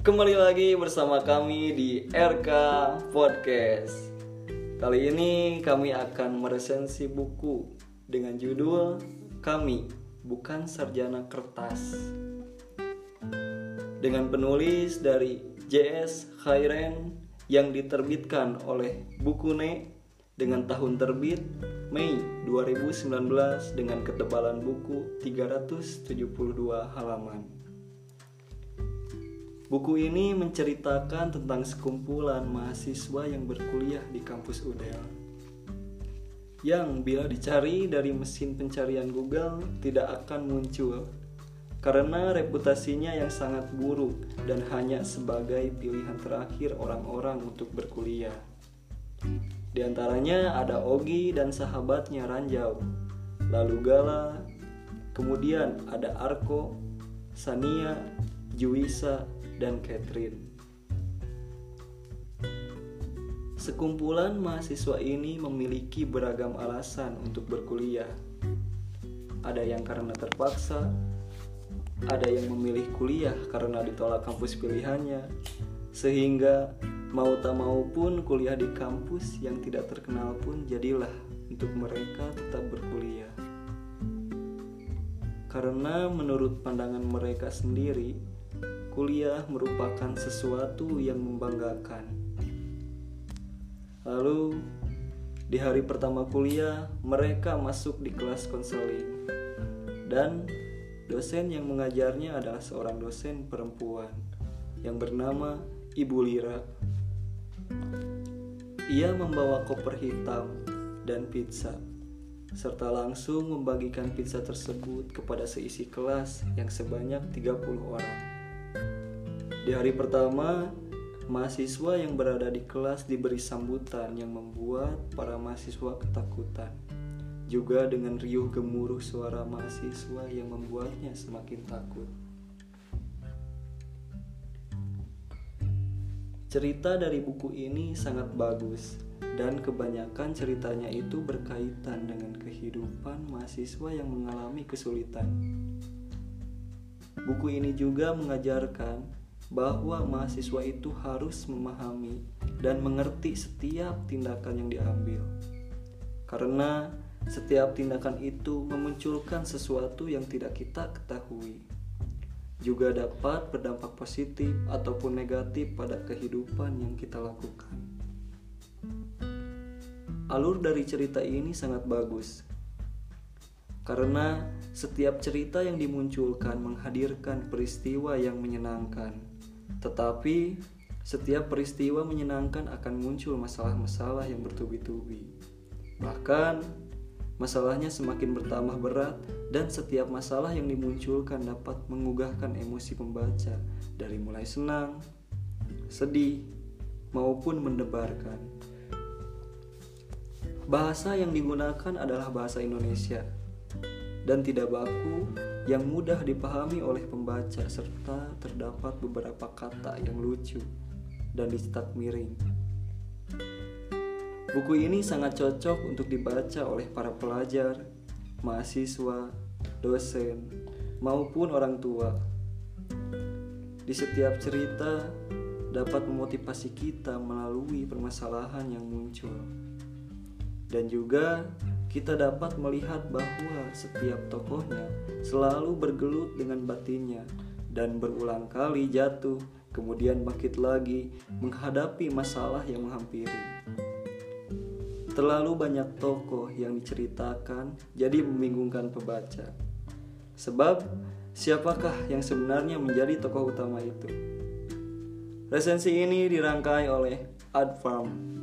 Kembali lagi bersama kami di RK Podcast. Kali ini kami akan meresensi buku dengan judul Kami Bukan Sarjana Kertas. Dengan penulis dari JS Khairen yang diterbitkan oleh Bukune dengan tahun terbit Mei 2019 dengan ketebalan buku 372 halaman. Buku ini menceritakan tentang sekumpulan mahasiswa yang berkuliah di kampus UDEL. Yang bila dicari dari mesin pencarian Google tidak akan muncul karena reputasinya yang sangat buruk dan hanya sebagai pilihan terakhir orang-orang untuk berkuliah. Di antaranya ada Ogi dan sahabatnya Ranjau, lalu Gala, kemudian ada Arko, Sania, Juwisa, dan Catherine. Sekumpulan mahasiswa ini memiliki beragam alasan untuk berkuliah. Ada yang karena terpaksa, ada yang memilih kuliah karena ditolak kampus pilihannya, sehingga Mau tak mau pun kuliah di kampus yang tidak terkenal pun jadilah untuk mereka tetap berkuliah. Karena menurut pandangan mereka sendiri, kuliah merupakan sesuatu yang membanggakan. Lalu, di hari pertama kuliah, mereka masuk di kelas konseling. Dan dosen yang mengajarnya adalah seorang dosen perempuan yang bernama Ibu Lira. Ia membawa koper hitam dan pizza, serta langsung membagikan pizza tersebut kepada seisi kelas yang sebanyak 30 orang. Di hari pertama, mahasiswa yang berada di kelas diberi sambutan yang membuat para mahasiswa ketakutan. Juga dengan riuh gemuruh suara mahasiswa yang membuatnya semakin takut. Cerita dari buku ini sangat bagus dan kebanyakan ceritanya itu berkaitan dengan kehidupan mahasiswa yang mengalami kesulitan. Buku ini juga mengajarkan bahwa mahasiswa itu harus memahami dan mengerti setiap tindakan yang diambil. Karena setiap tindakan itu memunculkan sesuatu yang tidak kita ketahui juga dapat berdampak positif ataupun negatif pada kehidupan yang kita lakukan. Alur dari cerita ini sangat bagus karena setiap cerita yang dimunculkan menghadirkan peristiwa yang menyenangkan, tetapi setiap peristiwa menyenangkan akan muncul masalah-masalah yang bertubi-tubi. Bahkan Masalahnya semakin bertambah berat dan setiap masalah yang dimunculkan dapat mengugahkan emosi pembaca dari mulai senang, sedih, maupun mendebarkan. Bahasa yang digunakan adalah bahasa Indonesia dan tidak baku yang mudah dipahami oleh pembaca serta terdapat beberapa kata yang lucu dan dicetak miring. Buku ini sangat cocok untuk dibaca oleh para pelajar, mahasiswa, dosen, maupun orang tua. Di setiap cerita dapat memotivasi kita melalui permasalahan yang muncul. Dan juga kita dapat melihat bahwa setiap tokohnya selalu bergelut dengan batinnya dan berulang kali jatuh, kemudian bangkit lagi menghadapi masalah yang menghampiri. Terlalu banyak tokoh yang diceritakan jadi membingungkan pembaca. Sebab siapakah yang sebenarnya menjadi tokoh utama itu? Resensi ini dirangkai oleh Adfarm